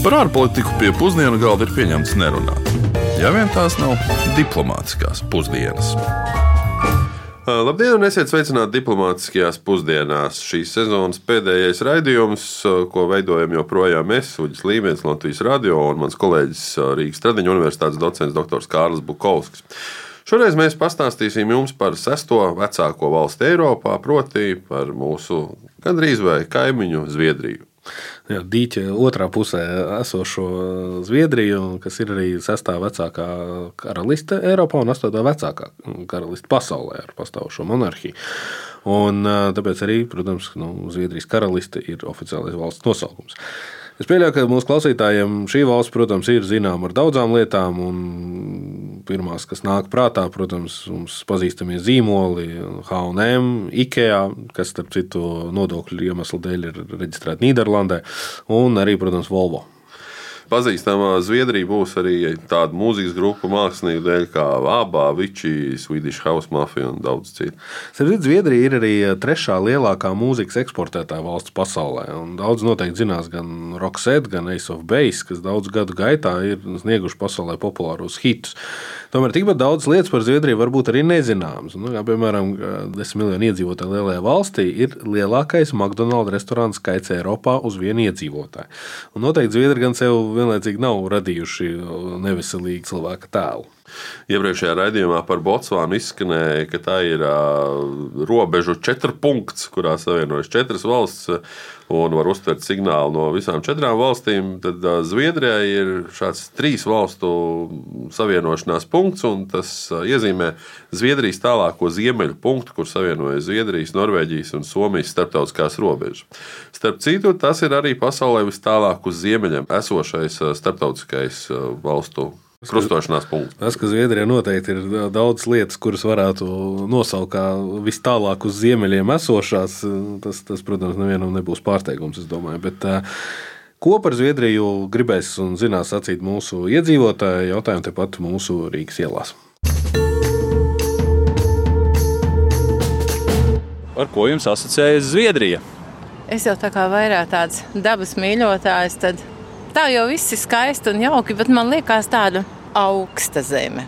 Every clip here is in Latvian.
Par ārpolitiku pie pusdienu galda ir pieņemts nerunāt. Ja vien tās nav diplomātiskās pusdienas. Labdien, un esiet sveicināti diplomātiskajās pusdienās. Šīs sezonas pēdējais raidījums, ko veidojam joprojām es, Uģis Līmenis, Latvijas radio un mans kolēģis Rīgas Tradiņu universitātes docents dr. Kārlis Bukovskis. Šoreiz mēs pastāstīsim jums par sesto vecāko valsti Eiropā, proti par mūsu gandrīz vai kaimiņu Zviedriju. Jā, dīķa otrā pusē esošo Zviedriju, kas ir arī sestā vecākā karaliste Eiropā un astotā vecākā karaliste pasaulē ar pastāvošo monarhiju. Un, tāpēc arī, protams, nu, Zviedrijas karaliste ir oficiālais valsts nosaukums. Es pieļauju, ka mūsu klausītājiem šī valsts, protams, ir zināma ar daudzām lietām. Pirmās, kas nāk prātā, protams, mums pazīstamie zīmoli, HM, IKEA, kas, starp citu, nodokļu iemeslu dēļ ir reģistrēta Nīderlandē, un arī, protams, Volvo pazīstamā Zviedrija būs arī tāda mūzikas grupa mākslinieku dēļ, kā Vābā, Vičī, Swedish House Mafia un daudz citu. Sapratu, Zviedrija ir arī trešā lielākā mūzikas eksportētāja valsts pasaulē. Daudz noteikti zinās gan Rockset, gan Ace of Base, kas daudzu gadu gaitā ir snieguši pasaulē populārus hitus. Tomēr tikpat daudz lietas par Zviedriju varbūt arī nezināmas. Nu, kā, piemēram, 10 miljonu iedzīvotāju lielajā valstī ir lielākais McDonald's restorāns skaits Eiropā uz vienu iedzīvotāju. Un noteikti Zviedri gan sev vienlaicīgi nav radījuši neveselīgu cilvēku tēlu. Iepriekšējā raidījumā par Botsvānu izskanēja, ka tā ir uh, robežu četru punkts, kurā savienojas četras valsts un var uztvert signālu no visām četrām valstīm. Tad uh, Zviedrijai ir šāds trīs valstu savienošanās punkts, un tas uh, iezīmē Zviedrijas tālāko ziemeļu punktu, kur savienojas Zviedrijas, Norvēģijas un Somijas starptautiskās robežas. Starp citu, tas ir arī pasaulē vis tālāk uz ziemeļiem esošais starptautiskais valstu Krustošanās punkts. Tas, ka Zviedrijā noteikti ir daudz lietas, kuras varētu nosaukt kā vis tālāk uz ziemeļiem esošās, tas, tas protams, nevienam nebūs pārsteigums. Bet, Ko par Zviedriju gribēs un zinās sacīt mūsu iedzīvotāji, jautājumu tepat mūsu Rīgas ielās. Ar ko jums asociējas Zviedrija? Es jau tā kā vairāk tāds dabas mīļotājs, tad Tā jau viss ir skaisti un jauki, bet man liekas tāda augsta zeme.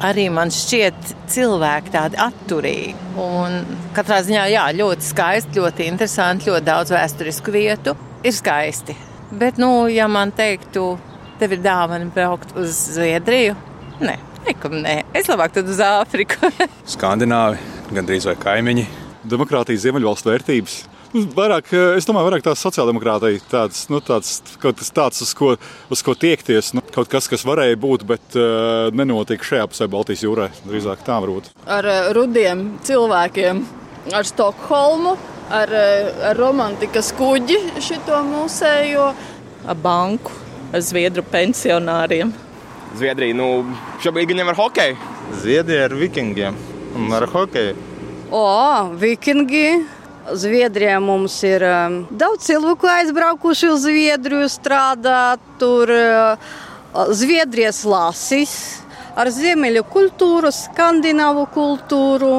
Arī man šķiet, cilvēki tādi atturīgi. Un katrā ziņā, jā, ļoti skaisti, ļoti interesanti, ļoti daudz vēsturisku vietu. Ir skaisti. Bet, nu, ja man teiktu, tev ir dāvana braukt uz Zviedriju, nē, nekam nē. Es labāk tad uz Āfriku. Skandināvi, gandrīz vai kaimiņi. Demokrātijas ziemeļvalstu vērtības Vairāk, eh, es domāju, vairāk tās sociāldemokrātija, tāds, nu, tāds, kaut kas tāds, uz ko, uz ko tiekties. Nu, kaut kas, kas varēja būt, bet uh, nenotika šajā pusē Baltijas jūrā. Drīzāk tā varbūt. Ar uh, rudiem cilvēkiem, ar Stokholmu, ar, uh, ar romantikas kuģi šito mūsējo. Ar banku, ar zviedru pensionāriem. Zviedrija, nu, šobrīd viņam ar hokeju. Zviedrija ar vikingiem un ar hokeju. O, vikingi! Zviedrijā mums ir um, daudz cilvēku aizbraukuši uz Zviedriju strādāt. Tur uh, Zviedrijas lasis ar ziemeļu kultūru, skandināvu kultūru.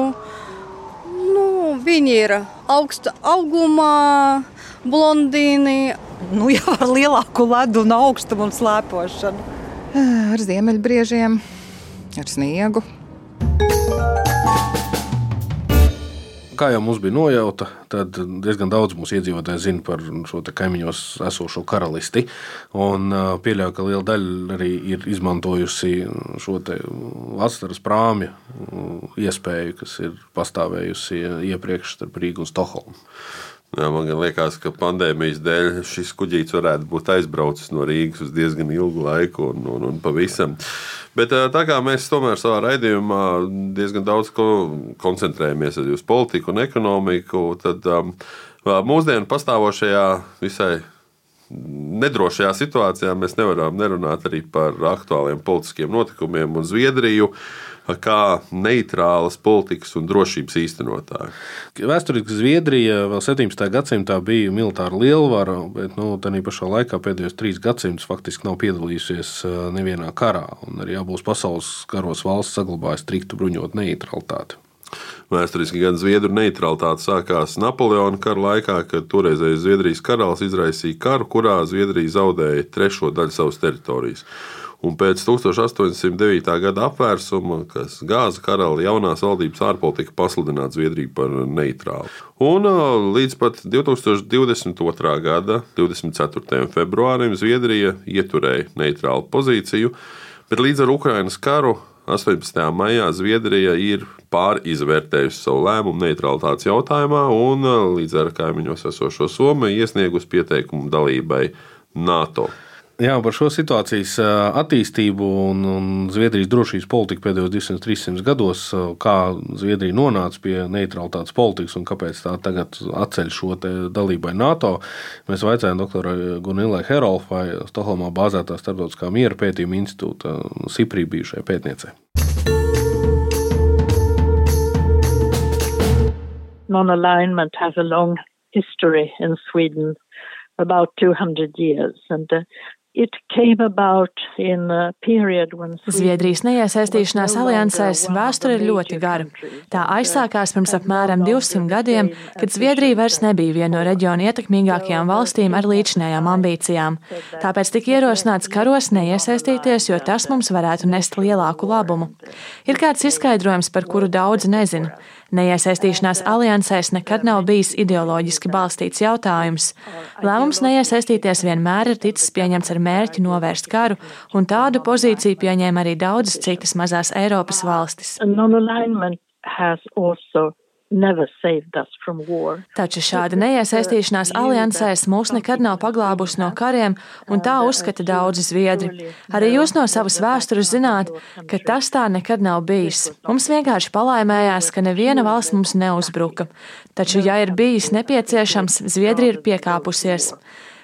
Nu, viņi ir augsta augumā, blondīni. Nu, jau ar lielāku ledu un augstumu un slēpošanu. Ar ziemeļbriežiem, ar sniegu. Kā jau mums bija nojauta, tad diezgan daudz mūsu iedzīvotāji zina par šo kaimiņos esošo karalisti. Un pieļauju, ka liela daļa arī ir izmantojusi šo vasaras prāmju iespēju, kas ir pastāvējusi iepriekš starp Rīgu un Stokholmu. Jā, man liekas, ka pandēmijas dēļ šis kuģītis varētu būt aizbraucis no Rīgas uz diezgan ilgu laiku un, un, un pavisam. Bet tā kā mēs tomēr savā raidījumā diezgan daudz ko koncentrējamies uz politiku un ekonomiku, tad um, mūsdienu pastāvošajā visai nedrošajā situācijā mēs nevaram nerunāt arī par aktuāliem politiskiem notikumiem un Zviedriju. Uh, kā neitrālas politikas un drošības īstenotāji. Vēsturiski Zviedrija vēl 17. gadsimtā bija militāra lielvara, bet nu, tā pašā laikā pēdējos trīs gadsimtus faktiski nav piedalījusies uh, nevienā karā. Arī abos pasaules karos valsts saglabāja striktu bruņotu neutralitāti. Vēsturiski gan Zviedru neutralitāte sākās Napoleona kara laikā, kad toreizējais Zviedrijas karalis izraisīja karu, kurā Zviedrija zaudēja trešo daļu savas teritorijas. Un pēc 1809. gada apvērsuma, kas gāza karali, jaunās valdības ārpolitika pasludināja Zviedriju par neitrālu. Un līdz pat 2022. gada 24. februārim Zviedrija ieturēja neitrālu pozīciju, bet līdz ar Ukrainas karu 18. maijā Zviedrija ir pārizvērtējusi savu lēmumu neutralitātes jautājumā un līdz ar kaimiņos esošo Somiju iesniegusi pieteikumu dalībai NATO. Jā, par šo situācijas attīstību un, un Zviedrijas drošības politiku pēdējos 200-300 gados, kā Zviedrija nonāca pie neutralitātes politikas un kāpēc tā tagad atceļ šo dalībai NATO, mēs vaicājām doktorai Gunilai Herolfai, Stokholmā bāzētā starptautiskā miera pētījuma institūta Siprī bijušajai pētniecei. Non-alignment has a long history in Sweden, about 200 years, and uh, Zviedrijas neiesaistīšanās aliansēs vēsture ir ļoti gara. Tā aizsākās pirms apmēram 200 gadiem, kad Zviedrija vairs nebija viena no reģiona ietekmīgākajām valstīm ar līdzinējām ambīcijām. Tāpēc tika ierosināts karos neiesaistīties, jo tas mums varētu nest lielāku labumu. Ir kāds izskaidrojums, par kuru daudzi nezina. Neiesaistīšanās aliansēs nekad nav bijis ideoloģiski balstīts jautājums. Lēmums neiesaistīties vienmēr ir ticis pieņemts ar mērķi novērst karu, un tādu pozīciju pieņēma arī daudzas citas mazās Eiropas valstis. Taču šāda neiesaistīšanās aliansēs mūs nekad nav paglābusi no kariem, un tā uzskata daudzi zviedri. Arī jūs no savas vēstures zināt, ka tas tā nekad nav bijis. Mums vienkārši palaimējās, ka neviena valsts mums neuzbruka. Taču, ja ir bijis nepieciešams, Zviedrija ir piekāpusies.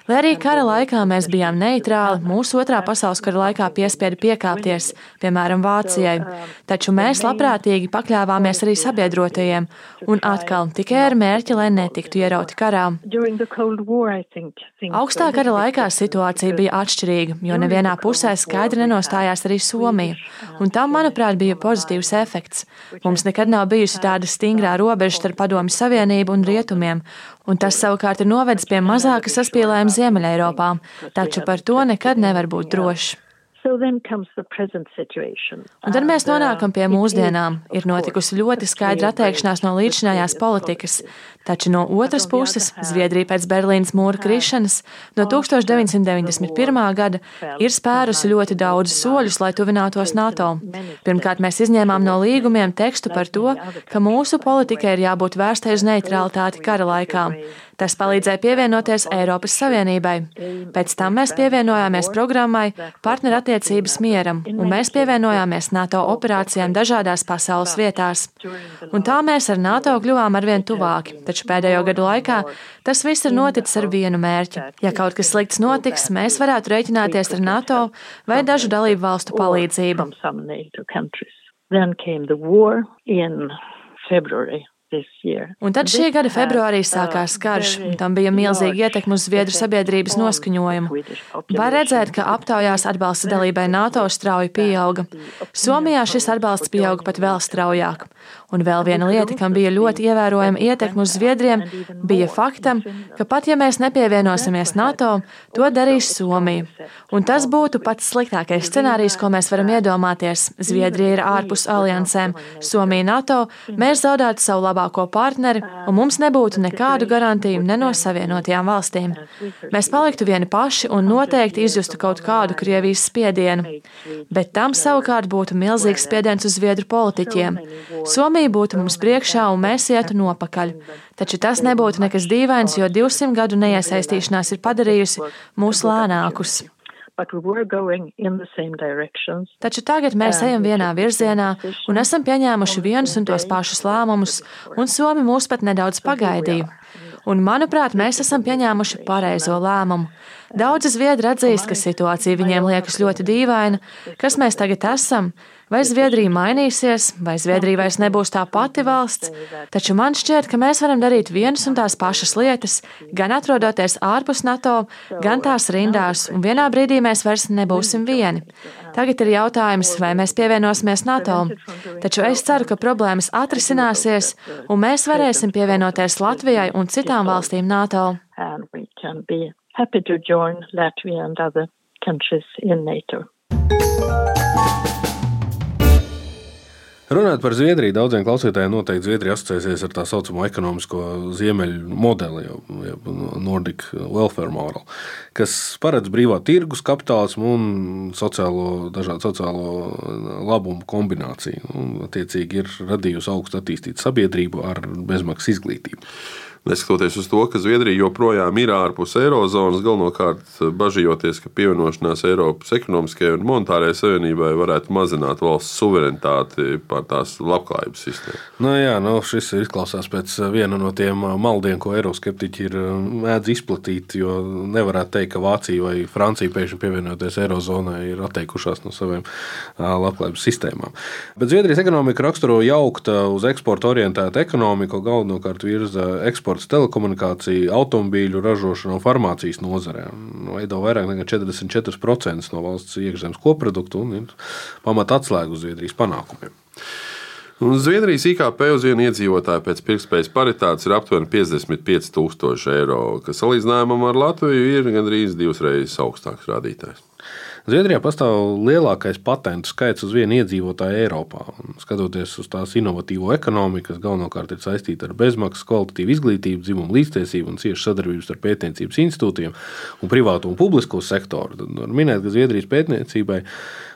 Lai arī kara laikā mēs bijām neitrāli, mūsu otrā pasaules kara laikā piespieda piekāpties, piemēram, Vācijai. Taču mēs labprātīgi pakļāvāmies arī sabiedrotajiem, un atkal tikai ar mērķi, lai netiktu ierauti karā. Augstā kara laikā situācija bija atšķirīga, jo nevienā pusē skaidri nenostājās arī Somija, un tam, manuprāt, bija pozitīvs efekts. Mums nekad nav bijusi tāda stingrā robeža starp Padomju Savienību un Rietumiem, un tas savukārt ir novedis pie mazāka saspīlējuma Ziemeļeiropā, taču par to nekad nevar būt drošs. Un tad mēs nonākam pie mūsdienām. Ir notikusi ļoti skaidra atteikšanās no līdzinājās politikas, taču no otras puses Zviedrija pēc Berlīnas mūra krišanas no 1991. gada ir spērusi ļoti daudz soļus, lai tuvinātos NATO. Pirmkārt, mēs izņēmām no līgumiem tekstu par to, ka mūsu politikai ir jābūt vērstai uz neutralitāti kara laikā. Tas palīdzēja pievienoties Eiropas Savienībai. Pēc tam mēs pievienojāmies programmai Partnerattiecības mieram, un mēs pievienojāmies NATO operācijām dažādās pasaules vietās. Un tā mēs ar NATO kļuvām arvien tuvāki, taču pēdējo gadu laikā tas viss ir noticis ar vienu mērķi. Ja kaut kas slikts notiks, mēs varētu rēķināties ar NATO vai dažu dalību valstu palīdzību. Then came the war in February Un tad šī gada februārī sākās karš, un tam bija milzīga ietekme uz Zviedru sabiedrības noskaņojumu. Var redzēt, ka aptaujās atbalsta dalībai NATO strauji pieauga. Somijā šis atbalsts pieauga pat vēl straujāk. Un vēl viena lieta, kam bija ļoti ievērojama ietekme uz Zviedriem, bija faktam, ka pat ja mēs nepievienosimies NATO, to darīs Somija. Un tas būtu pats sliktākais scenārijs, ko mēs varam iedomāties. Zviedrija ir ārpus aliansēm, Somija NATO, mēs zaudētu savu labāko partneri, un mums nebūtu nekādu garantiju ne no Savienotajām valstīm. Mēs paliktu vieni paši un noteikti izjustu kaut kādu Krievijas spiedienu. Bet tam savukārt būtu milzīgs spiediens uz Zviedru politiķiem. Somija Somija būtu mums priekšā un mēs ietu nopakaļ. Taču tas nebūtu nekas dīvains, jo 200 gadu neiesaistīšanās ir padarījusi mūs lēnākus. Taču tagad mēs ejam vienā virzienā un esam pieņēmuši vienus un tos pašus lēmumus, un Somi mūs pat nedaudz pagaidīja. Un, manuprāt, mēs esam pieņēmuši pareizo lēmumu. Daudzi zviedri atzīst, ka situācija viņiem liekas ļoti dīvaina. Kas mēs tagad esam? Vai Zviedrija mainīsies, vai Zviedrija vairs nebūs tā pati valsts, taču man šķiet, ka mēs varam darīt vienas un tās pašas lietas, gan atrodoties ārpus NATO, gan tās rindās, un vienā brīdī mēs vairs nebūsim vieni. Tagad ir jautājums, vai mēs pievienosimies NATO, taču es ceru, ka problēmas atrisināsies, un mēs varēsim pievienoties Latvijai un citām valstīm NATO. Happy to join Latvia and other countries in NATO. Runājot par Zviedriju, daudziem klausītājiem noteikti Zviedrija asociēsies ar tā saucamo ekonomisko ziemeļu modeli, jau Nordic Welfare Model, kas paredz brīvā tirgus kapitālismu un sociālo, dažādu sociālo labumu kombināciju. Un, attiecīgi, ir radījusi augstu attīstītu sabiedrību ar bezmaksas izglītību. Neskatoties uz to, ka Zviedrija joprojām ir ārpus eirozonas, galvenokārt bažījoties, ka pievienošanās Eiropas ekonomiskajai un monetārajai savienībai varētu mazināt valsts suverenitāti pār tās labklājības sistēmu. Nu, jā, nu, šis izklausās pēc viena no tiem maldiem, ko eiroskeptiķi ir mēdz izplatīt, jo nevarētu teikt, ka Vācija vai Francija pēkšņi pievienoties eirozonai ir atteikušās no saviem labklājības sistēmām. Bet Zviedrijas ekonomika raksturo jaukta uz eksporta orientēta ekonomika, galvenokārt virza eksporta transports, telekomunikācija, automobīļu ražošana un farmācijas nozarē. Veido vairāk nekā 44% no valsts iekšzemes koprodukta un ir pamata atslēga uz Zviedrijas panākumiem. Un Zviedrijas IKP uz vienu iedzīvotāju pēc pirktspējas paritātes ir aptuveni 55,000 eiro, kas salīdzinājumam ar Latviju ir gandrīz divas reizes augstāks rādītājs. Zviedrijā pastāv lielākais patentu skaits uz vienu iedzīvotāju Eiropā. Un, skatoties uz tās inovatīvo ekonomiku, kas galvenokārt ir saistīta ar bezmaksas kvalitatīvu izglītību, dzimumu līdztiesību un ciešu sadarbību starp pētniecības institūtiem un privātu un publisko sektoru, tad var minēt, ka Zviedrijas pētniecībai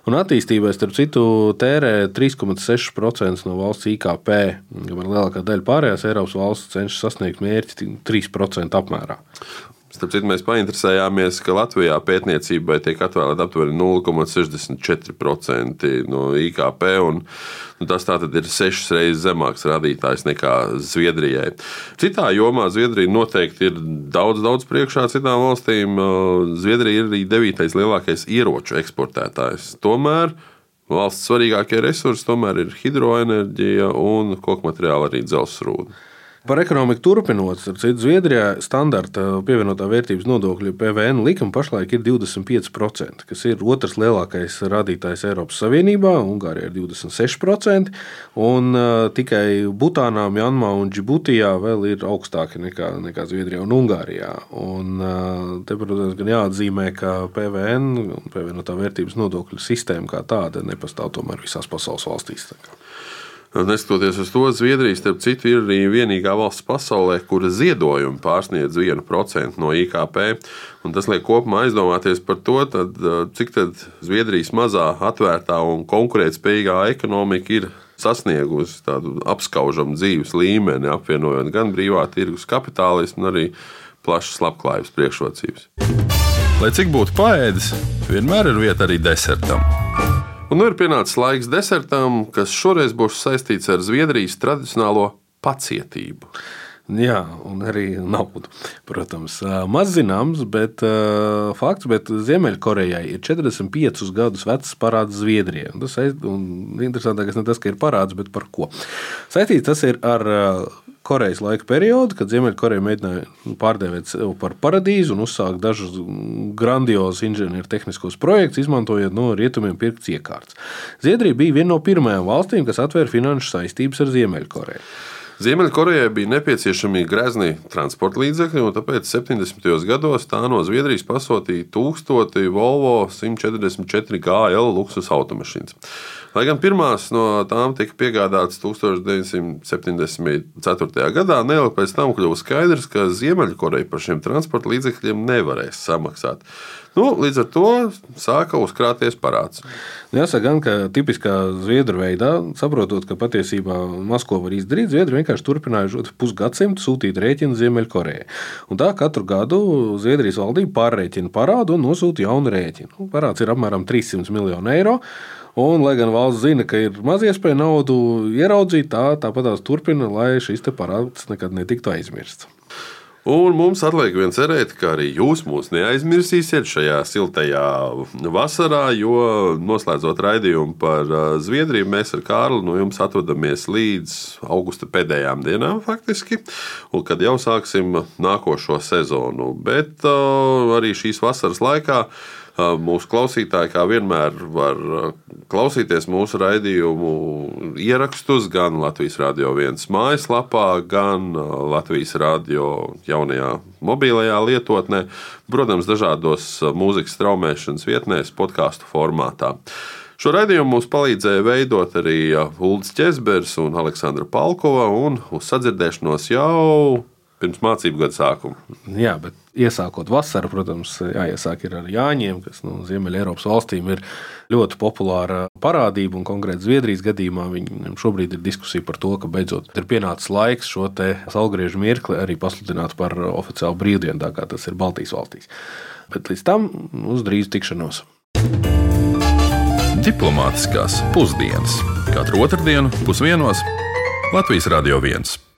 un attīstībai, starp citu, tērē 3,6% no valsts IKP, kamēr lielākā daļa pārējās Eiropas valsts cenšas sasniegt mērķi 3% apmērā. Starp citu, mēs painteresējāmies, ka Latvijā pētniecībai tiek atvēlēta aptuveni 0,64% no IKP. Un, nu, tas ir sešas reizes zemāks rādītājs nekā Zviedrijai. Citā jomā Zviedrija noteikti ir daudz, daudz priekšā citām valstīm. Zviedrija ir arī devītais lielākais ieroču eksportētājs. Tomēr valsts svarīgākie resursi tomēr ir hidroenerģija un koku materiāli, arī dzelzceļa rūda. Par ekonomiku turpinot, ar citu Zviedrijā standarta pievienotā vērtības nodokļa PVN likuma pašlaik ir 25%, kas ir otrs lielākais rādītājs Eiropas Savienībā. Ungārijā ir 26%, un uh, tikai Butānā, Mjanmā un Džibutijā vēl ir augstāki nekā, nekā Zviedrijā un Ungārijā. Un, uh, te, protams, gan jāatzīmē, ka PVN un pievienotā vērtības nodokļa sistēma kā tāda nepastāv tomēr visās pasaules valstīs. Neskatoties uz to, Zviedrija, starp citu, ir arī vienīgā valsts pasaulē, kura ziedojumi pārsniedz 1% no IKP. Tas liek kopumā aizdomāties par to, tad, cik tad Zviedrijas mazā, atvērtā un konkurētspējīgā ekonomika ir sasniegusi tādu apskaužamu dzīves līmeni, apvienojot gan brīvā tirgus kapitālismu, gan arī plašas labklājības priekšrocības. Lai cik būtu paēdis, vienmēr ir vieta arī desertam. Un nu ir pienācis laiks desertam, kas šoreiz būs saistīts ar Zviedrijas tradicionālo pacietību. Jā, un arī naudu. Protams, maz zināms, bet uh, fakts, bet Ziemeļkorejai ir 45 gadus vecs parāds Zviedrijai. Tas ir interesantākais ne tas, ka ir parāds, bet par ko. Saistīts tas ir ar uh, Korejas laika periodu, kad Ziemeļkoreja mēģināja pārdēvēt sevi par paradīzi un uzsākt dažus grandiozus inženieru tehniskos projektus, izmantojot no rietumiem pirkts iekārtas. Zviedrija bija viena no pirmajām valstīm, kas atvēra finanšu saistības ar Ziemeļkoreju. Ziemeļkorejai bija nepieciešami grezni transporta līdzekļi, un tāpēc 70. gados tā no Zviedrijas pasūtīja 1000 Volvo 144 GL luksus automašīnas. Lai gan pirmās no tām tika piegādātas 1974. gadā, neilgi pēc tam kļuva skaidrs, ka Ziemeļkoreja par šiem transporta līdzekļiem nevarēs samaksāt. Nu, līdz ar to sāka uzkrāties parāds. Jāsaka, gan, ka tipiskā zviedru veidā, saprotot, ka patiesībā maz ko var izdarīt, zviedri vienkārši turpināja pusgadsimtu sūtīt rēķinu Ziemeļkorejai. Tā katru gadu Zviedrijas valdība pārreķina parādu un nosūta jaunu rēķinu. Parāds ir apmēram 300 miljonu eiro. Un, lai gan valsts zina, ka ir maz iespēja naudu ieraudzīt, tā tāpat turpina, lai šis parāds nekad netiktu aizmirsts. Un mums atliek vien cerēt, ka arī jūs mūs neaizmirsīsiet šajā siltajā vasarā, jo noslēdzot raidījumu par Zviedriju, mēs ar Kārlu no jums atvadamies līdz augusta pēdējām dienām, faktiski, un kad jau sāksim nākošo sezonu. Bet uh, arī šīs vasaras laikā Mūsu klausītāji, kā vienmēr, var klausīties mūsu raidījumu ierakstus gan Latvijas Rādio 1 mājaslapā, gan Latvijas Rādio jaunajā mobilajā lietotnē, protams, dažādos mūzikas straumēšanas vietnēs, podkāstu formātā. Šo raidījumu mums palīdzēja veidot arī Ulrichs Česbers un Aleksandra Palkova, un uz sadzirdēšanos jau pirms mācību gada sākuma. Jā, bet iesākot vasaru, protams, jāiesāk ar Jāņiem, kas no nu, Ziemeļ-Eiropas valstīm ir ļoti populāra parādība. Un konkrēti Zviedrijas gadījumā viņiem šobrīd ir diskusija par to, ka beidzot ir pienācis laiks šo salgriežu mirkli arī pasludināt par oficiālu brīvdienu, tā kā tas ir Baltijas valstīs. Bet līdz tam uz drīz tikšanos. Diplomātiskās pusdienas katru otrdienu pusdienos Latvijas Radio 1.